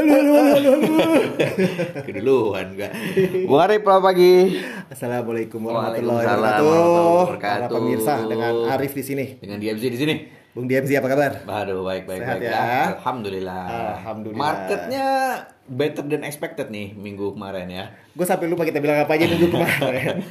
Halo, halo, halo, halo. Keduluan gua. Bung Arif, selamat pagi. Assalamualaikum warahmatullahi Waalaikumsalam wabarakatuh. warahmatullahi Para wabarakatuh. pemirsa dengan Arif di sini. Dengan DMZ di sini. Bung DMZ apa kabar? Aduh, baik baik Sehat baik. ya? Alhamdulillah. Alhamdulillah. Marketnya better than expected nih minggu kemarin ya. Gue sampai lupa kita bilang apa aja minggu kemarin.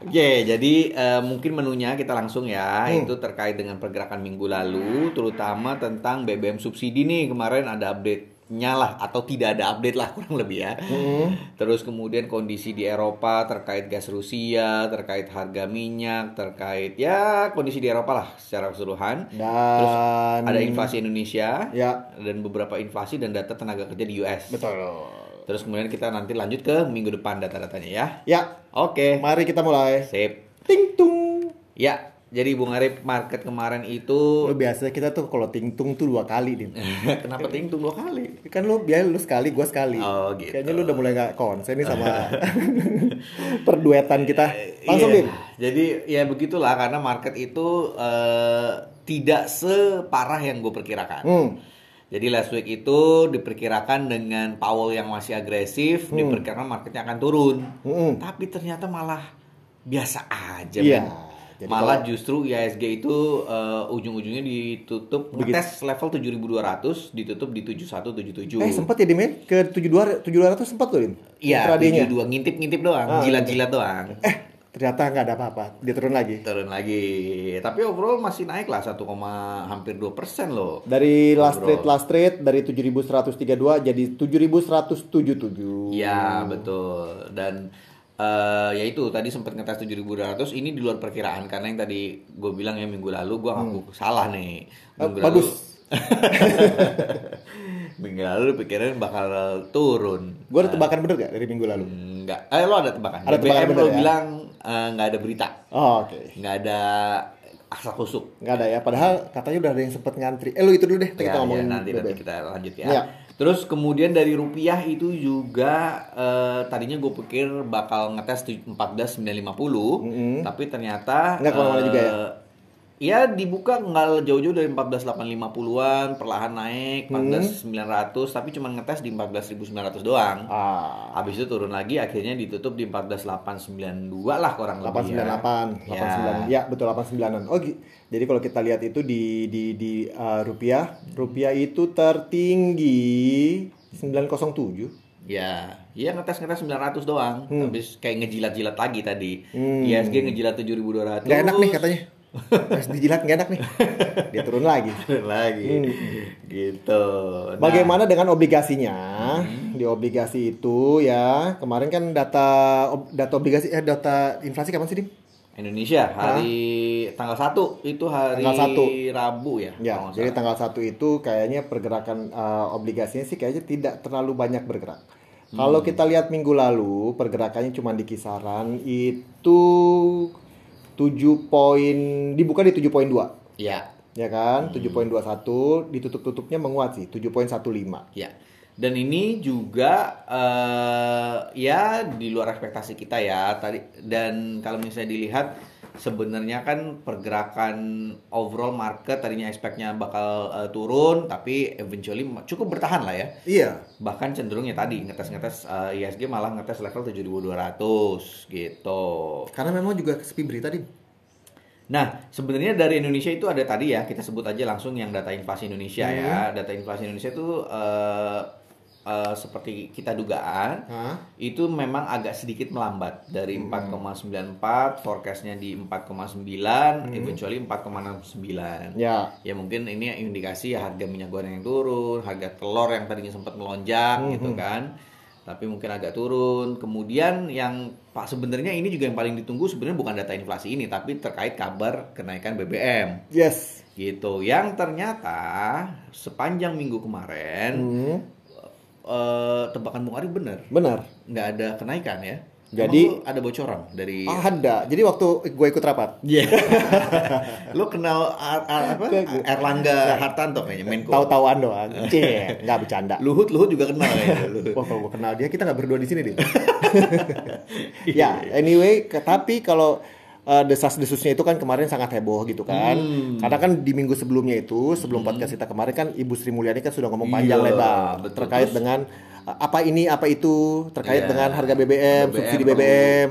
Oke, jadi eh, mungkin menunya kita langsung ya. Hmm. Itu terkait dengan pergerakan minggu lalu, terutama tentang BBM subsidi nih. Kemarin ada update-nya lah, atau tidak ada update lah kurang lebih ya. Hmm. Terus kemudian kondisi di Eropa terkait gas Rusia, terkait harga minyak, terkait ya kondisi di Eropa lah secara keseluruhan. Terus Dan ada inflasi Indonesia Ya, dan beberapa inflasi dan data tenaga kerja di US. betul. Terus kemudian kita nanti lanjut ke minggu depan data-datanya ya. Ya, Oke. mari kita mulai. Sip. Ting tung. Ya, jadi Bung Arif market kemarin itu Lo biasa kita tuh kalau ting tung tuh dua kali, Din. kenapa tingtung dua kali? Kan lu biar lu sekali, gua sekali. Oh, gitu. Kayaknya lu udah mulai gak konsen nih sama perduetan kita. Langsung, Iya. Din. Jadi ya begitulah karena market itu eh, tidak separah yang gue perkirakan. Hmm. Jadi last week itu diperkirakan dengan Powell yang masih agresif, diperkirakan marketnya akan turun. Hmm. Tapi ternyata malah biasa aja. Iya. men. Jadi malah justru IHSG itu eh, ujung-ujungnya ditutup Begitu. ngetes level 7200 ditutup di 7177. Eh sempat ya Dimen ke 72 7200 sempat tuh Din. Iya, Intradaynya. 72 ngintip-ngintip doang, Ah, jilat-jilat doang. Eh ternyata nggak ada apa-apa. Dia turun lagi. Turun lagi. Tapi overall masih naik lah 1, hampir 2 persen loh. Dari last Ngobrol. trade last trade dari 7132 jadi 7177. Iya, betul. Dan eh ya itu tadi sempat ngetes 7200 ini di luar perkiraan karena yang tadi gue bilang ya minggu lalu gue ngaku salah nih. Eh, Minggu bagus. minggu lalu pikirin bakal turun. Gue ada tebakan bener gak dari minggu lalu? Enggak. Eh lo ada tebakan. Ada tebakan BBM bener lo ya? bilang eh, nggak ada berita, Oh, oke. nggak ada asal kusuk. Nggak ada ya. Padahal katanya udah ada yang sempet ngantri. Eh lu itu dulu deh. Kita Ya, ngomongin ya, nanti nanti BBM. kita lanjut ya. Ya. Terus kemudian dari rupiah itu juga eh, tadinya gue pikir bakal ngetes tu- 14.950, tapi ternyata Nggak ke mana-mana eh, juga ya? Ya dibuka nggak jauh-jauh dari 14.850-an, perlahan naik 14.900, tapi cuma ngetes di 14.900 doang. Ah. Habis itu turun lagi, akhirnya ditutup di 14.892 lah kurang lebih 898, ya. 89. Ya, betul 89-an. Oh, jadi kalau kita lihat itu di di di uh, rupiah, rupiah itu tertinggi 907. Ya, iya ngetes-ngetes 900 doang. Hmm. Habis kayak ngejilat-jilat lagi tadi. ISG ngejilat 7200. Nggak enak nih katanya. Pas dijilat nggak enak nih. Dia turun lagi. Turun lagi. Gitu. Nah, Bagaimana dengan obligasinya? Di obligasi itu ya, kemarin kan data data obligasi eh data inflasi kapan sih, Dim? Indonesia hari tanggal 1 itu hari Tanggal 1. Rabu ya. Ya, jadi tanggal 1 itu kayaknya pergerakan uh, obligasinya sih kayaknya tidak terlalu banyak bergerak. Hmm. Kalau kita lihat minggu lalu, pergerakannya cuma di kisaran itu 7 poin dibuka di 7.2. Ya, Ya kan? Hmm. 7.21 ditutup-tutupnya menguat sih, 7.15. ya. Dan ini juga eh, ya di luar ekspektasi kita ya tadi dan kalau misalnya dilihat sebenarnya kan pergerakan overall market tadinya expect-nya bakal eh, turun tapi eventually cukup bertahan lah ya. Iya. bahkan cenderung ya tadi ngetes-ngetes eh, ISG malah ngetes level 7200 gitu. Karena memang juga sepi berita, Dim. Nah, sebenarnya dari Indonesia itu ada tadi ya, kita sebut aja langsung yang data inflasi Indonesia ya. Data inflasi Indonesia itu eh, eh, seperti kita dugaan Hah? itu memang agak sedikit melambat dari 4,94 forecastnya di 4,9 eventually 4,69 Ya. ya mungkin ini indikasi ya harga minyak goreng yang turun, harga telur yang tadinya sempat melonjak gitu kan. Tapi mungkin agak turun. Kemudian yang Pak sebenarnya ini juga yang paling ditunggu sebenarnya bukan data inflasi ini tapi terkait kabar kenaikan BBM Yes. gitu. Yang ternyata sepanjang minggu kemarin Hmm. Eh, tebakan Bung Ari bener Benar. nggak ada kenaikan ya. Jadi- Emang ada bocoran dari Ah, ada. Jadi waktu gue ikut rapat, Iya. Lu kenal Ar- Ar- apa? Erlangga Hartanto kayaknya Menko. tahu-tahuan doang. Cie, nggak bercanda. Luhut Luhut juga kenal kayaknya Luhut. Wah, kalau gue kenal dia, kita nggak berdua di sini deh. ya, anyway, ke- tapi kalau eh, desas-desusnya itu kan kemarin sangat heboh gitu kan. Hmm. Karena kan di minggu sebelumnya itu, sebelum podcast kita kemarin kan Ibu Sri Mulyani kan sudah ngomong panjang Iya, lebar betul. terkait Terus- dengan eh, apa ini apa itu terkait Iya. dengan harga BBM, subsidi perlu- BBM.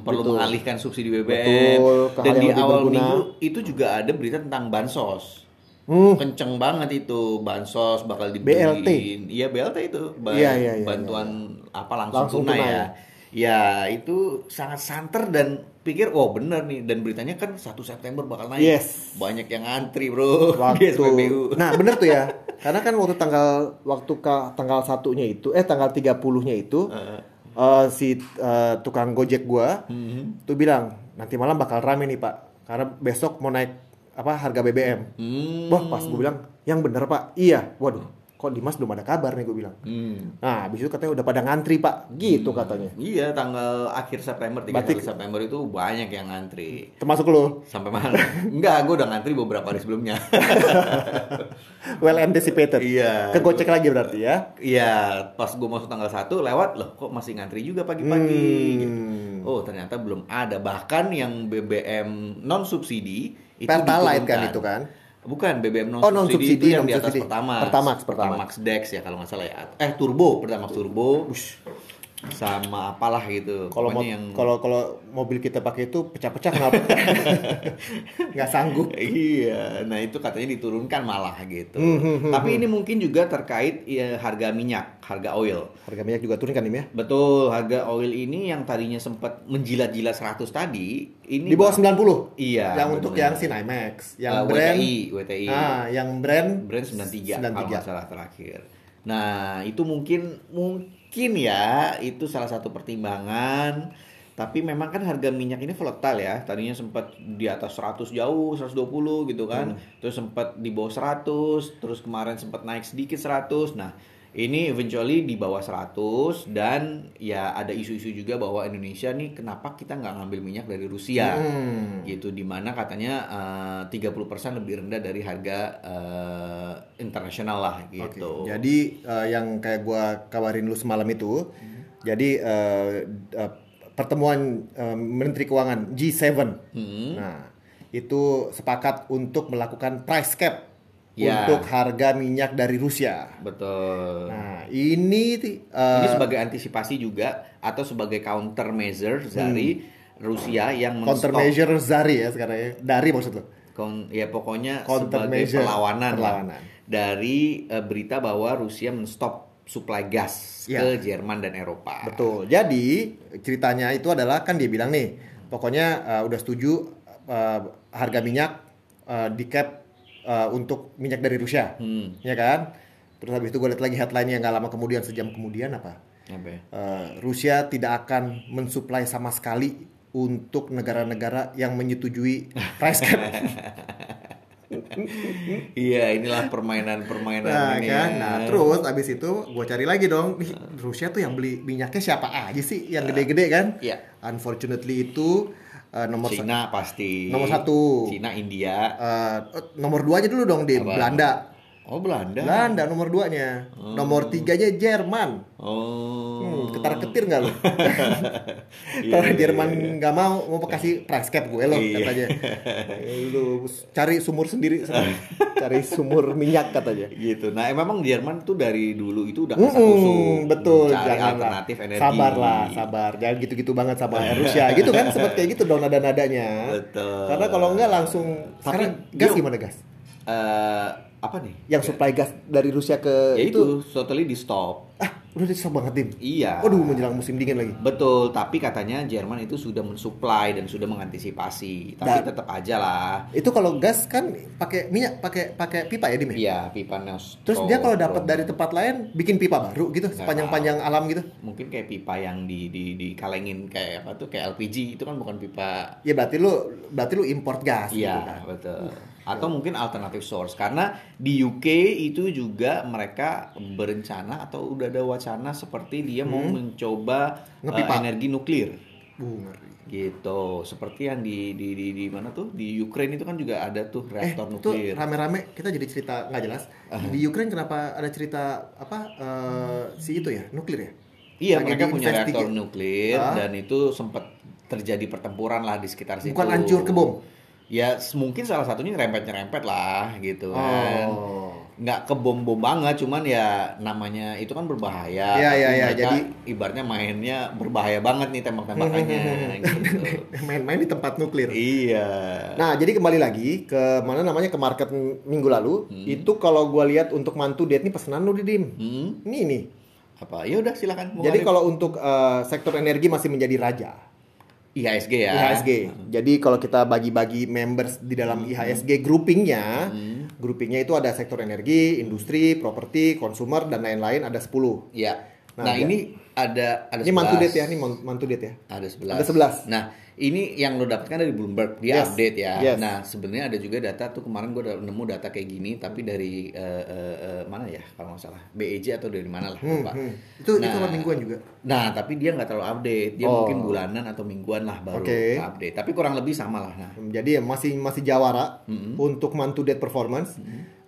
Perlu gitu. mengalihkan subsidi BBM. Betul, Dan di awal berguna. minggu itu juga ada berita tentang bansos. Hmm. Kenceng banget itu bansos bakal BLT. dibeliin. Iya BLT itu. Ba- Iya, iya, iya, bantuan apa langsung, Langsung tunai, tunai. ya. Ya itu sangat santer dan pikir oh bener nih dan beritanya kan 1 September bakal naik. Yes. Banyak yang antri bro waktu SPBU. nah bener tuh ya karena kan waktu tanggal waktu ke tanggal satunya itu eh tanggal 30-nya itu eh, si eh, tukang gojek gua Mhm. tuh bilang nanti malam bakal rame nih pak karena besok mau naik apa harga BBM Hmm. wah pas gua bilang yang bener pak iya waduh kok Dimas belum ada kabar nih gua bilang Hmm. nah habis itu katanya udah pada ngantri pak gitu katanya Iya, tanggal akhir September, 3 Berarti- September itu banyak yang ngantri. termasuk lo Sampai mana? Enggak, gue udah ngantri beberapa hari sebelumnya. well anticipated Iya. ke gocek lagi berarti ya Iya, pas gue masuk tanggal 1 lewat loh, kok masih ngantri juga pagi-pagi Hmm. gitu. Oh, ternyata belum ada. Bahkan yang BBM non subsidi itu Pertalite kan itu kan Bukan BBM non Oh, subsidi, non-subsidi, itu yang di atas non-subsidi. Pertamax. Pertamax, Pertamax. Pertamax Dex ya kalau nggak salah ya. Eh Turbo, Pertamax Turbo. Sama apalah gitu. Kalau mo- yang kalau kalau mobil kita pakai itu pecah-pecah kenapa? Nggak sanggup. Iya, nah itu katanya diturunkan malah gitu. Hmm, hmm, hmm, Tapi ini mungkin juga terkait ya, harga minyak, harga oil. Harga minyak juga turun kan Im ya? Betul, harga oil ini yang tadinya sempat menjilat-jilat 100 tadi, ini Di bawah 90. Iya, Yang untuk yang Sinaimax, Eh, yang brand WTI, WTI. Ah, yang brand brand 93, 93. kalau salah terakhir. Nah, itu mungkin mungkin ya itu salah satu pertimbangan. Tapi memang kan harga minyak ini volatile ya. Tadinya sempat di atas 100 jauh, 120 gitu kan. Hmm. Terus sempat di bawah 100, terus kemarin sempat naik sedikit 100. Nah, ini eventually di bawah 100 dan ya ada isu-isu juga bahwa Indonesia nih kenapa kita nggak ngambil minyak dari Rusia Hmm. gitu di mana katanya eh, 30% lebih rendah dari harga eh, internasional lah gitu. Jadi eh, yang kayak gua kabarin lu semalam itu, jadi eh, eh, pertemuan eh, Menteri Keuangan G7. Hmm. Nah, itu sepakat untuk melakukan price cap Ya. untuk harga minyak dari Rusia. Betul. Nah, ini eh, Ini sebagai antisipasi juga atau sebagai countermeasure dari Rusia yang Hmm. counter measure Zari ya sekarang ya. Dari maksud lu. kon- ya pokoknya sebagai Countermeasure, perlawanan, lah perlawanan. dari eh, berita bahwa Rusia men-stop supply gas Ya. ke Jerman dan Eropa. Betul. Jadi ceritanya itu adalah kan dia bilang nih, pokoknya uh, udah setuju uh, harga minyak uh, di cap uh, untuk minyak dari Rusia, Hmm. ya kan? Terus habis itu gue lihat lagi headline-nya nggak lama kemudian sejam kemudian apa? Apa ya? Uh, Rusia tidak akan mensuplai sama sekali untuk negara-negara yang menyetujui price cap. Iya, inilah permainan-permainan Nah, ini. kan? Nah, terus abis itu gue cari lagi dong, nih, Rusia tuh yang beli minyaknya siapa aja sih yang gede-gede kan? Iya. Unfortunately itu uh, nomor Cina pasti. Nomor satu. Cina, India. uh, nomor dua aja dulu dong di Apa? Belanda. Oh Belanda. Belanda nomor duanya. Nomor tiganya Jerman. Oh. Hmm, ketar ketir nggak lo? Kalau iya, Jerman iya. nggak mau mau kasih price cap gue lo Iya. katanya. Lu cari sumur sendiri, cari sumur minyak katanya. Gitu. Nah, memang Jerman tuh dari dulu itu udah kasak kusuk. betul, Cari jangan alternatif energi. Sabar lah, sabar. Jangan gitu-gitu banget sama Rusia. Gitu kan sempat kayak gitu dong nada-nadanya. Betul. Karena kalau enggak langsung Tapi sekarang gas dia- gimana gas? Eh, apa nih? Yang supply gas dari Rusia ke Ya itu, itu totally di stop. ah udah di stop banget tim. Iya. Waduh menjelang musim dingin lagi. Betul, tapi katanya Jerman itu sudah mensuplai dan sudah mengantisipasi. Tapi Dan- tetap aja lah. Itu kalau gas kan pakai minyak, pakai pakai pipa ya dim ya? Iya, pipa Nostro. Terus dia kalau dapat dari tempat lain bikin pipa baru gitu, sepanjang-panjang alam gitu. mungkin kayak pipa yang di di dikalengin kayak apa tuh kayak LPG itu kan bukan pipa Ya berarti lu berarti lu import gas gitu Iya, kan. betul. Atau mungkin alternatif source karena di UK itu juga mereka berencana atau udah ada wacana seperti dia mau mencoba Hmm. Ngepipa. uh, energi nuklir Uh, gitu. Seperti yang di di di, di mana tuh? Di Ukraine itu kan juga ada tuh Eh, reaktor itu nuklir. rame-rame kita jadi cerita nggak jelas. Di Ukraine kenapa ada cerita apa eh, si itu ya nuklir ya? Iya, Lagi mereka punya reaktor nuklir Ah. dan itu sempat terjadi pertempuran lah di sekitar situ. Bukan hancur ke bom? Ya mungkin salah satunya nyerempet-nyerempet lah gitu kan. Oh. Nggak ke bom-bom banget, cuman ya namanya itu kan berbahaya. Iya, Tapi iya, iya, mereka jadi- ibaratnya mainnya berbahaya banget nih tembak-tembakannya gitu. Main-main di tempat nuklir. Iya. Nah, jadi kembali lagi ke mana namanya ke market minggu lalu, itu kalau gua lihat untuk mantu date ini pesanan lu di dim. Hmm, Ini nih. apa? Ya udah silakan. Jadi kalau untuk eh, sektor energi masih menjadi raja. IHSG ya. IHSG. Jadi kalau kita bagi-bagi members di dalam IHSG groupingnya, Hmm. groupingnya itu ada sektor energi, industri, properti, consumer dan lain-lain ada 10. Iya. Nah, Nah, ya. ini ada ada Ini mantu 11. date ya, ini man- mantu date ya. Ada 11. Ada 11. Nah, ini yang lo dapatkan dari Bloomberg, dia Yes. update ya. Yes. Nah, sebenarnya ada juga data tuh kemarin gue udah nemu data kayak gini, tapi dari eh, eh, eh, mana ya kalau nggak salah, BEJ atau dari mana lah, lupa. Hmm, Itu itu Nah, mingguan juga. Nah, tapi dia nggak terlalu update, dia Oh. mungkin bulanan atau mingguan lah baru Oke. update. Tapi kurang lebih sama lah. Nah, Jadi ya masih masih jawara Mm-hmm. untuk mantu debt performance.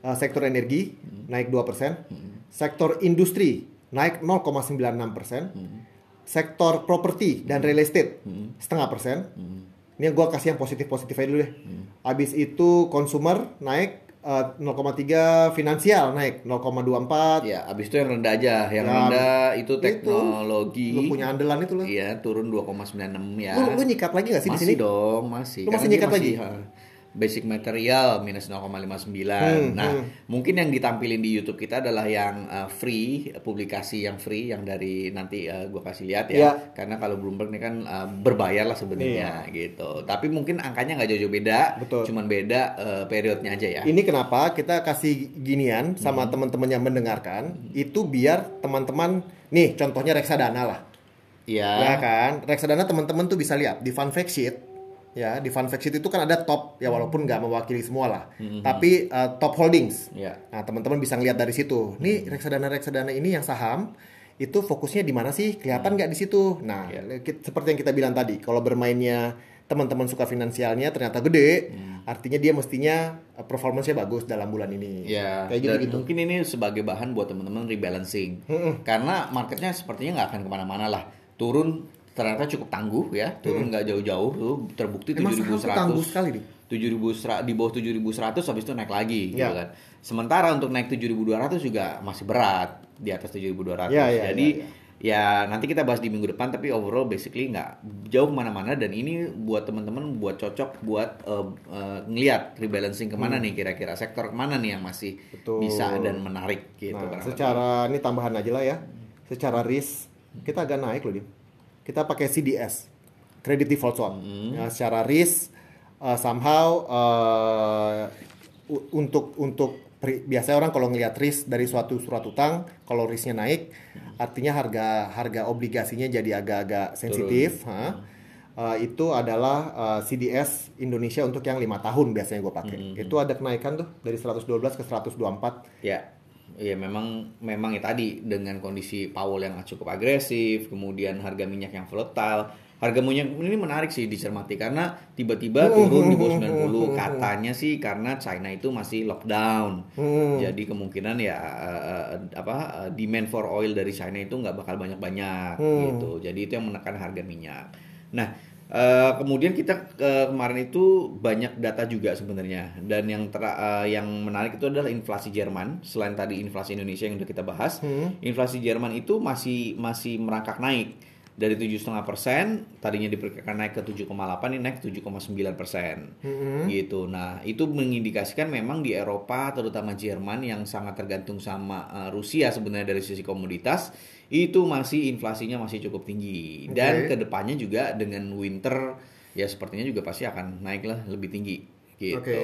Uh, sektor energi Mm-hmm. naik 2%. Sektor industri naik 0,96%. Mm-hmm. Sektor properti dan real estate setengah persen. Mm-hmm. Ini gue kasih yang positif-positif aja dulu deh. Habis itu consumer naik uh, 0,3, finansial naik 0,24. ya abis itu yang rendah aja, yang Ya, rendah itu itu, teknologi. Lu punya andalan itu loh. Iya, turun 2,96 ya. Lu, lu nyikat lagi gak sih di masih sini? dong, masih. Lu masih nyikat lagi? ha, Basic material minus 0,59. Hmm, nah, hmm. mungkin yang ditampilin di YouTube kita adalah yang uh, free, publikasi yang free yang dari nanti uh, gua kasih lihat ya. Iya. Karena kalau Bloomberg ini kan uh, berbayar lah sebenarnya gitu. Tapi mungkin angkanya nggak jauh-jauh beda, Betul. cuman beda uh, periodnya aja ya. Ini kenapa kita kasih ginian sama Hmm. teman-teman yang mendengarkan itu biar teman-teman nih contohnya reksadana lah. Iya. Ya kan? Reksadana teman-teman tuh bisa lihat di fun fact sheet. Ya, di fun fact sheet itu kan ada top ya walaupun nggak mewakili semua lah. Tapi uh, top holdings. Iya. Nah, teman-teman bisa ngeliat dari situ. Nih reksadana-reksadana ini yang saham itu fokusnya di mana sih? Kelihatan nggak di situ? Nah, ki- seperti yang kita bilang tadi, kalau bermainnya teman-teman suka finansialnya ternyata gede, artinya dia mestinya uh, performance-nya bagus dalam bulan ini. Ya, Kayak gitu gitu. mungkin ini sebagai bahan buat teman-teman rebalancing. Karena marketnya sepertinya nggak akan ke mana-mana lah. Turun ternyata cukup tangguh ya, turun nggak jauh-jauh tuh terbukti tangguh 7.100. sekali nih. 7.000 di bawah 7.100 habis itu naik lagi gitu Ya. kan. Sementara untuk naik 7.200 juga masih berat di atas 7.200. Ya, ya, Jadi ya, ya nanti kita bahas di minggu depan tapi overall basically nggak jauh ke mana-mana dan ini buat teman-teman buat cocok buat eh, eh, ngelihat rebalancing ke mana nih kira-kira sektor ke mana nih yang masih Hmm. Betul. bisa dan menarik gitu Nah, secara ini tambahan aja lah ya. Secara risk kita agak naik loh, Dim. Kita pakai CDS, Credit Default Swap. Hmm. Ya, secara risk uh, somehow uh, untuk untuk biasanya orang kalau ngelihat risk dari suatu surat utang, kalau risknya naik, artinya harga harga obligasinya jadi agak-agak sensitif. ha. Uh, itu adalah uh, CDS Indonesia untuk yang lima tahun biasanya gue pakai. Hmm. Itu ada kenaikan tuh dari 112 ke 124. Ya, ya memang memang ya tadi dengan kondisi Powell yang cukup agresif, kemudian harga minyak yang volatile. Harga minyak ini menarik sih dicermati karena tiba-tiba turun di bawah 90. Katanya sih karena China itu masih lockdown. Jadi kemungkinan ya eh, eh, apa eh, demand for oil dari China itu nggak bakal banyak-banyak gitu. Jadi itu yang menekan harga minyak. Nah, Eh, kemudian kita eh, kemarin itu banyak data juga sebenarnya. Dan yang tera- eh, yang menarik itu adalah inflasi Jerman. Selain tadi inflasi Indonesia yang sudah kita bahas inflasi Jerman itu masih masih merangkak naik dari 7,5 persen tadinya diperkirakan naik ke 7,8 ini naik 7,9 persen. Gitu. Nah itu mengindikasikan memang di Eropa terutama Jerman yang sangat tergantung sama eh, Rusia sebenarnya dari sisi komoditas itu masih inflasinya masih cukup tinggi. Dan Oke. ke depannya juga dengan winter ya sepertinya juga pasti akan naik lah lebih tinggi gitu. Oke.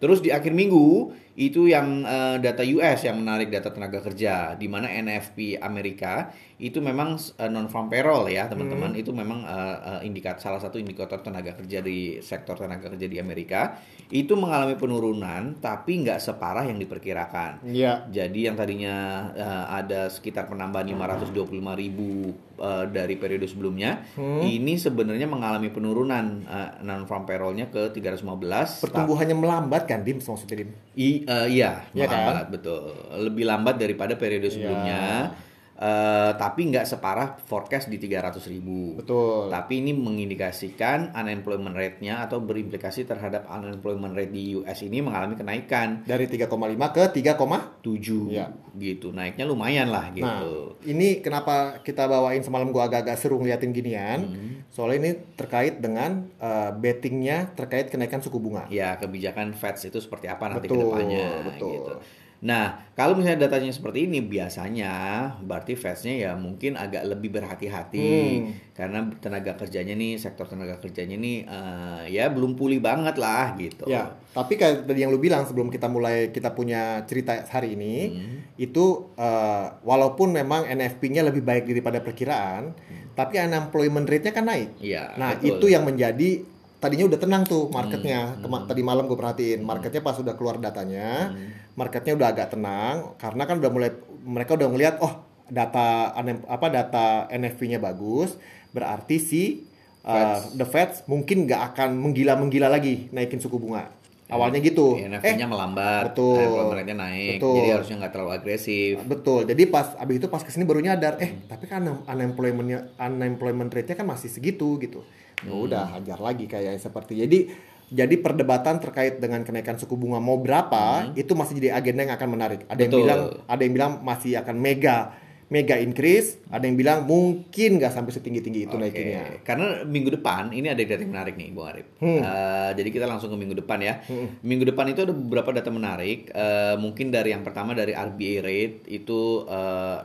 Terus di akhir minggu itu yang eh, data US yang menarik data tenaga kerja di mana NFP Amerika itu memang non farm payroll ya teman-teman itu memang eh, eh, indikat salah satu indikator tenaga kerja di sektor tenaga kerja di Amerika itu mengalami penurunan tapi nggak separah yang diperkirakan. Iya. Jadi yang tadinya eh, ada sekitar penambahan 525 ribu eh, dari periode sebelumnya, ini sebenarnya mengalami penurunan non farm payroll-nya ke 315. Pertumbuhannya melambat kan, Dim, maksudnya Dim? I, eh, iya, Iya kan? melambat betul. Lebih lambat daripada periode sebelumnya. Eh, Eh, tapi nggak separah forecast di 300 ribu. Betul. Tapi ini mengindikasikan unemployment rate-nya atau berimplikasi terhadap unemployment rate di US ini mengalami kenaikan Dari 3,5 ke 3, 7 Ya. gitu. Naiknya lumayan lah Nah, gitu. ini kenapa kita bawain semalam gua agak-agak seru ngeliatin ginian? Hmm. Soalnya ini terkait dengan uh, bettingnya terkait kenaikan suku bunga. Ya, kebijakan Fed itu seperti apa nanti Betul, ke depannya betul. gitu. Nah, kalau misalnya datanya seperti ini biasanya berarti Fed-nya ya mungkin agak lebih berhati-hati Hmm. karena tenaga kerjanya nih sektor tenaga kerjanya nih eh, ya belum pulih banget lah gitu. Ya, tapi kayak tadi yang lu bilang sebelum kita mulai kita punya cerita hari ini, Hmm. itu uh, walaupun memang NFP-nya lebih baik daripada perkiraan, tapi unemployment rate-nya kan naik. Hmm. Iya, Nah, betul. Hmm. itu yang menjadi tadinya udah tenang tuh marketnya. Kema- tadi malam gue perhatiin, marketnya pas udah keluar datanya, Hmm. marketnya udah agak tenang karena kan udah mulai mereka udah ngelihat oh data apa data NFP-nya bagus, berarti si uh, the Fed mungkin nggak akan menggila-menggila lagi naikin suku bunga. Awalnya gitu. NFP-nya melambat, betul. rate-nya naik, Betul. jadi harusnya nggak terlalu agresif. Betul. Jadi pas abis itu pas ke sini baru nyadar, eh tapi kan un- unemployment-nya unemployment rate-nya kan masih segitu gitu. Ya udah hajar lagi kayak seperti. Jadi jadi perdebatan terkait dengan kenaikan suku bunga mau berapa itu masih jadi agenda yang akan menarik. Ada yang Betul. bilang ada yang bilang masih akan mega mega increase, ada yang bilang mungkin nggak sampai setinggi-tinggi itu Oke, naikinnya. Karena minggu depan ini ada data yang menarik nih, Bung Arif. Hmm. Eh, jadi kita langsung ke minggu depan ya. Minggu depan itu ada beberapa data menarik. Eh, mungkin dari yang pertama dari RBA rate itu eh,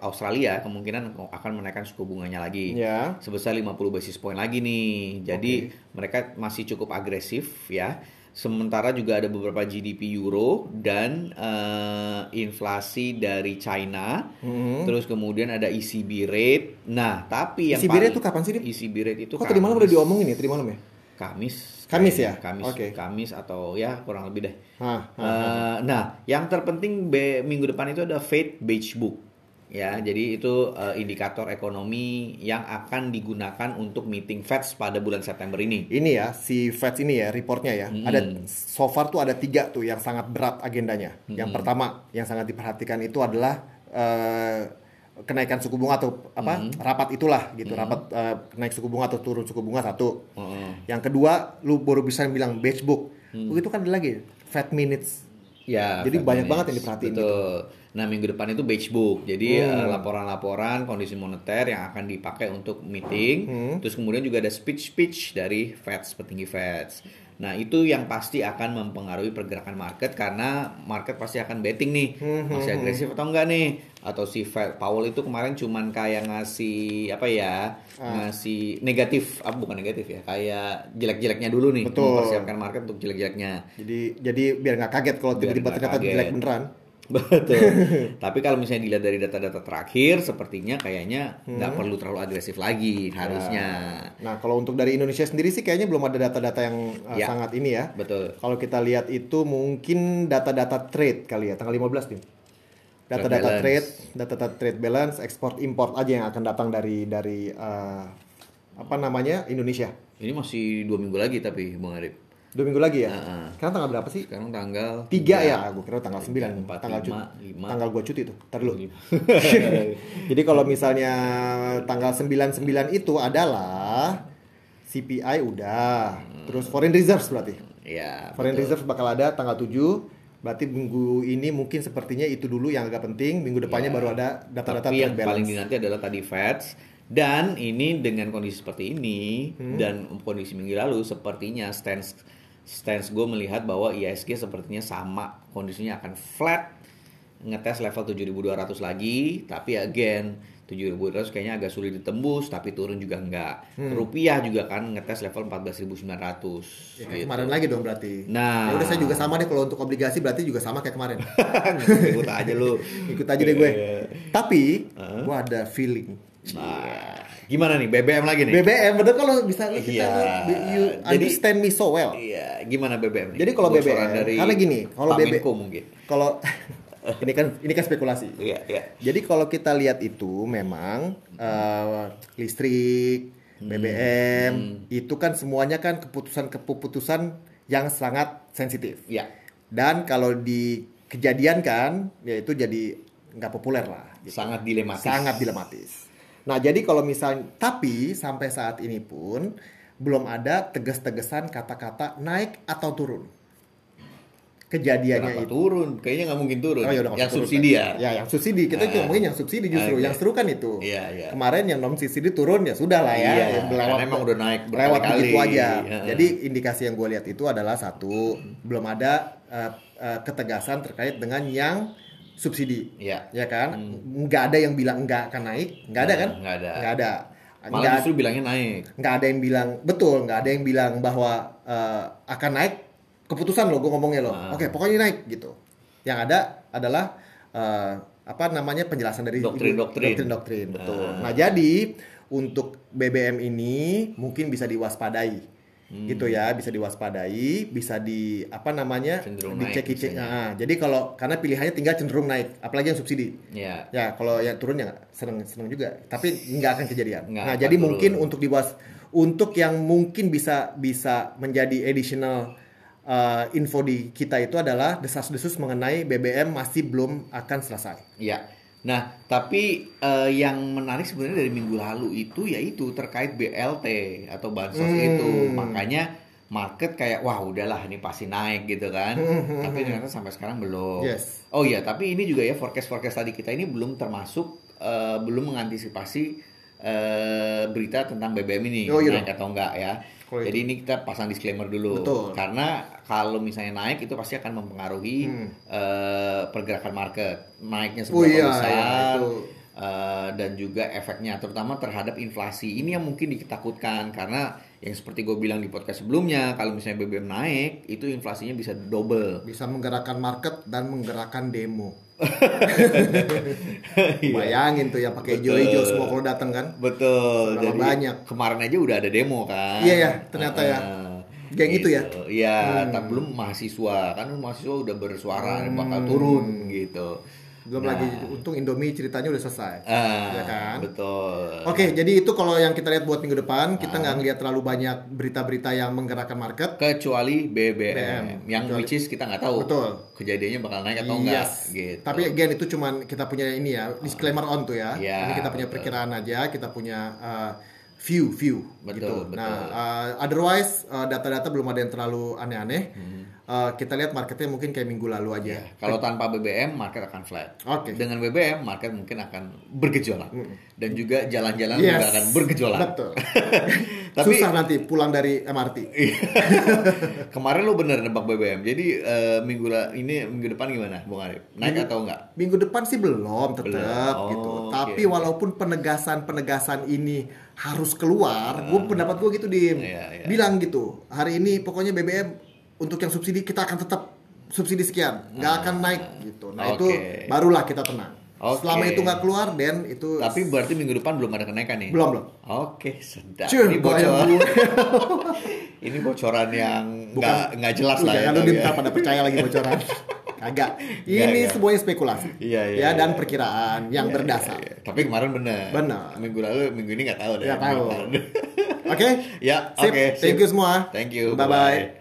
Australia kemungkinan akan menaikkan suku bunganya lagi Ya. sebesar 50 basis point lagi nih. Jadi mereka masih cukup agresif ya. Sementara juga ada beberapa GDP euro dan eh, inflasi dari China. Hmm. Terus kemudian ada ECB rate. Nah, tapi yang ECB rate itu kapan sih, Dip? ECB rate itu Kok tadi malam udah diomongin ya tadi malam ya? Kamis. Kamis ya? Kamis. Oke. Kamis atau ya kurang lebih deh. Hah, hah. Eh, nah, yang terpenting be- minggu depan itu ada Fed Beige Book. Ya, jadi itu eh, indikator ekonomi yang akan digunakan untuk meeting Fed pada bulan September ini. ini ya si Fed ini ya reportnya ya. Hmm. ada so far tuh ada tiga tuh yang sangat berat agendanya. Yang pertama yang sangat diperhatikan itu adalah eh, kenaikan suku bunga atau apa? Rapat itulah gitu rapat eh, naik suku bunga atau turun suku bunga satu. Heeh. yang kedua lu baru bisa bilang beige book. Begitu kan ada lagi Fed minutes. Ya, Jadi banyak Minutes. banget yang diperhatiin gitu. Nah, minggu depan itu beige book. Jadi Hmm. eh, laporan-laporan kondisi moneter yang akan dipakai untuk meeting. Hmm. Terus kemudian juga ada speech-speech dari Fed, petinggi Fed. Nah, itu yang pasti akan mempengaruhi pergerakan market karena market pasti akan betting nih. Hmm, Masih agresif atau enggak nih? Atau si Fed Powell itu kemarin cuman kayak ngasih apa ya? Ah. Ngasih negatif, apa bukan negatif ya? Kayak jelek-jeleknya dulu nih, Betul. mempersiapkan market untuk jelek-jeleknya. jadi jadi biar nggak kaget kalau tiba-tiba ternyata kaget. jelek beneran Betul. Tapi kalau misalnya dilihat dari data-data terakhir, sepertinya kayaknya Hmm. nggak perlu terlalu agresif lagi harusnya. nah kalau untuk dari Indonesia sendiri sih kayaknya belum ada data-data yang eh, Ya. sangat ini ya Betul. Kalau kita lihat itu mungkin data-data trade kali ya, tanggal 15 nih. Data-data trade, data-data trade balance, ekspor import aja yang akan datang dari dari eh, apa namanya Indonesia. Ini masih dua minggu lagi tapi Bung Arif. Dua minggu lagi ya. Heeh. Sekarang tanggal berapa sih? Sekarang tanggal Tiga ya, gue kira tanggal 9 empat, tanggal lima, cuti. lima. Tanggal gue cuti tuh. Ntar dulu. Jadi kalau misalnya tanggal 99 itu adalah CPI udah, terus foreign reserves berarti. Ya. Foreign betul. reserve bakal ada tanggal 7 Berarti minggu ini mungkin sepertinya itu dulu yang agak penting Minggu depannya Ya. baru ada data-data Tapi yang trade paling balance dinanti adalah tadi Fed dan ini dengan kondisi seperti ini Hmm. dan kondisi minggu lalu sepertinya stance stance gue melihat bahwa ISG sepertinya sama kondisinya akan flat ngetes level 7200 lagi tapi again 7200 kayaknya agak sulit ditembus tapi turun juga enggak Hmm. rupiah juga kan ngetes level 14900 Ya, gitu. kemarin lagi dong berarti Nah. Ya udah saya juga sama deh kalau untuk obligasi berarti juga sama kayak kemarin ikut aja lu Ikut aja deh gue Iya. Tapi gue ada feeling nah, gimana nih BBM lagi nih BBM bener kalau bisa kita Iya. you Jadi- understand me so well Iya, gimana BBM nih? Jadi kalau BBM, karena gini, kalau BBM mungkin. Kalau ini kan ini kan spekulasi Iya, iya. Jadi kalau kita lihat itu memang eh, listrik, BBM itu kan semuanya kan keputusan-keputusan yang sangat sensitif. Iya. Dan kalau di kejadian kan yaitu jadi nggak populer lah. gitu. Sangat dilematis. Sangat dilematis. Nah, jadi kalau misalnya tapi sampai saat ini pun belum ada tegas-tegasan kata-kata naik atau turun. Kejadiannya Kenapa itu turun? Kayaknya nggak mungkin turun. Oh, ya udah, nggak yang subsidi ya. Ya, yang subsidi. Kita Ah. cuma ngomongin yang subsidi justru. Oke. Yang seru kan itu. Iya, iya. Kemarin yang non subsidi turun ya sudah lah ya. Iya, Ya, karena emang udah naik lewat berkali-kali. begitu aja. Iya. Jadi indikasi yang gue lihat itu adalah satu belum ada eh, eh, ketegasan terkait dengan yang subsidi. Iya. Ya kan? Nggak ada yang bilang nggak akan naik. Nggak ada Nah, kan? nggak ada. Nggak ada. Malah Nggak- justru bilangnya naik. nggak ada yang bilang betul nggak ada yang bilang bahwa eh, akan naik keputusan lo gue ngomongnya lo Ah. oke pokoknya naik gitu yang ada adalah eh, apa namanya penjelasan dari Doktrin-doktrin. doktrin betul Ah. nah jadi untuk BBM ini mungkin bisa diwaspadai Hmm. gitu ya bisa diwaspadai bisa di apa namanya Cenderung naik dicek cek misalnya. Nah, jadi kalau karena pilihannya tinggal cenderung naik apalagi yang subsidi Iya. Ya, kalau yang turun ya seneng seneng juga, tapi nggak akan kejadian. Nggak nah, jadi turun. mungkin untuk diwas untuk yang mungkin bisa bisa menjadi additional uh, info di kita itu adalah desas-desus mengenai BBM masih belum akan selesai. Iya. Nah, tapi eh, yang menarik sebenarnya dari minggu lalu itu yaitu terkait BLT atau bansos Hmm. itu. Makanya market kayak wah udahlah ini pasti naik gitu kan. tapi ternyata sampai sekarang belum. Hmm, Yes. Oh iya, tapi ini juga ya forecast forecast tadi kita ini belum termasuk eh, belum mengantisipasi eh, berita tentang BBM ini Oh, iya naik atau enggak ya. Kalau Jadi ini kita pasang disclaimer dulu. Betul. Karena kalau misalnya naik itu pasti akan mempengaruhi Hmm. eh, pergerakan market. Naiknya Oh seberapa iya, besar iya, itu. eh, dan juga efeknya terutama terhadap inflasi. Ini yang mungkin ditakutkan karena yang seperti gue bilang di podcast sebelumnya, kalau misalnya BBM naik, itu inflasinya bisa double. Bisa menggerakkan market dan menggerakkan demo. Iya. Bayangin tuh yang pakai hijau-hijau semua kalau datang kan. Betul. Jadi banyak. kemarin aja udah ada demo kan. Iya, ya, ternyata ya. Heeh. Geng itu ya? Iya, Hmm. tapi belum mahasiswa kan mahasiswa udah bersuara bakal turun gitu. Belum Nah. lagi untung Indomie ceritanya udah selesai. Ah, Ya kan? Betul. Oke, jadi itu kalau yang kita lihat buat minggu depan, kita Ah. nggak ngelihat terlalu banyak berita-berita yang menggerakkan market. Kecuali BBM, BBM. yang Kecuali- which is kita nggak tahu. Betul. Kejadiannya bakal naik atau enggak Yes. gitu. Tapi again itu cuman kita punya ini ya, disclaimer on tuh ya. Iya, ini kita punya betul. perkiraan aja, kita punya uh, view view Betul, gitu. betul. Nah, uh, otherwise uh, data-data belum ada yang terlalu aneh-aneh. Uh, kita lihat marketnya mungkin kayak minggu lalu aja. Ya, kalau tanpa BBM market akan flat. Oke. Dengan BBM market mungkin akan bergejolak dan juga jalan-jalan Yes. juga akan bergejolak. Betul. Tapi Susah nanti pulang dari MRT. kemarin lo bener nebak BBM. Jadi eh, minggu ini minggu depan gimana, Bung Arif? Naik atau enggak? Minggu depan sih belum tetap Belum. Oh, gitu. oke. Tapi walaupun penegasan-penegasan ini harus keluar, gue pendapat gue gitu di Ah. Iya, iya. bilang gitu. Hari ini pokoknya BBM untuk yang subsidi kita akan tetap subsidi sekian, nggak akan naik gitu. Nah itu Ah. Oke. barulah kita tenang. Oke. Selama itu nggak keluar, dan itu Tapi berarti minggu depan belum ada kenaikan nih? belum belum. Oke, sedap. Cuy, ini bocor. ini bocoran yang nggak nggak jelas lah ya. Jangan lu tapi minta ya. pada percaya lagi bocoran. Kagak. Ini Nggak, semuanya spekulasi. Iya, iya, Ya dan iya. perkiraan yang Iya, berdasar. iya, iya. Tapi kemarin benar. Benar. Minggu lalu, minggu ini nggak tahu deh. Ya tahu. Oke? ya, Sip. oke. Thank sip. you semua. Thank you. Bye-bye.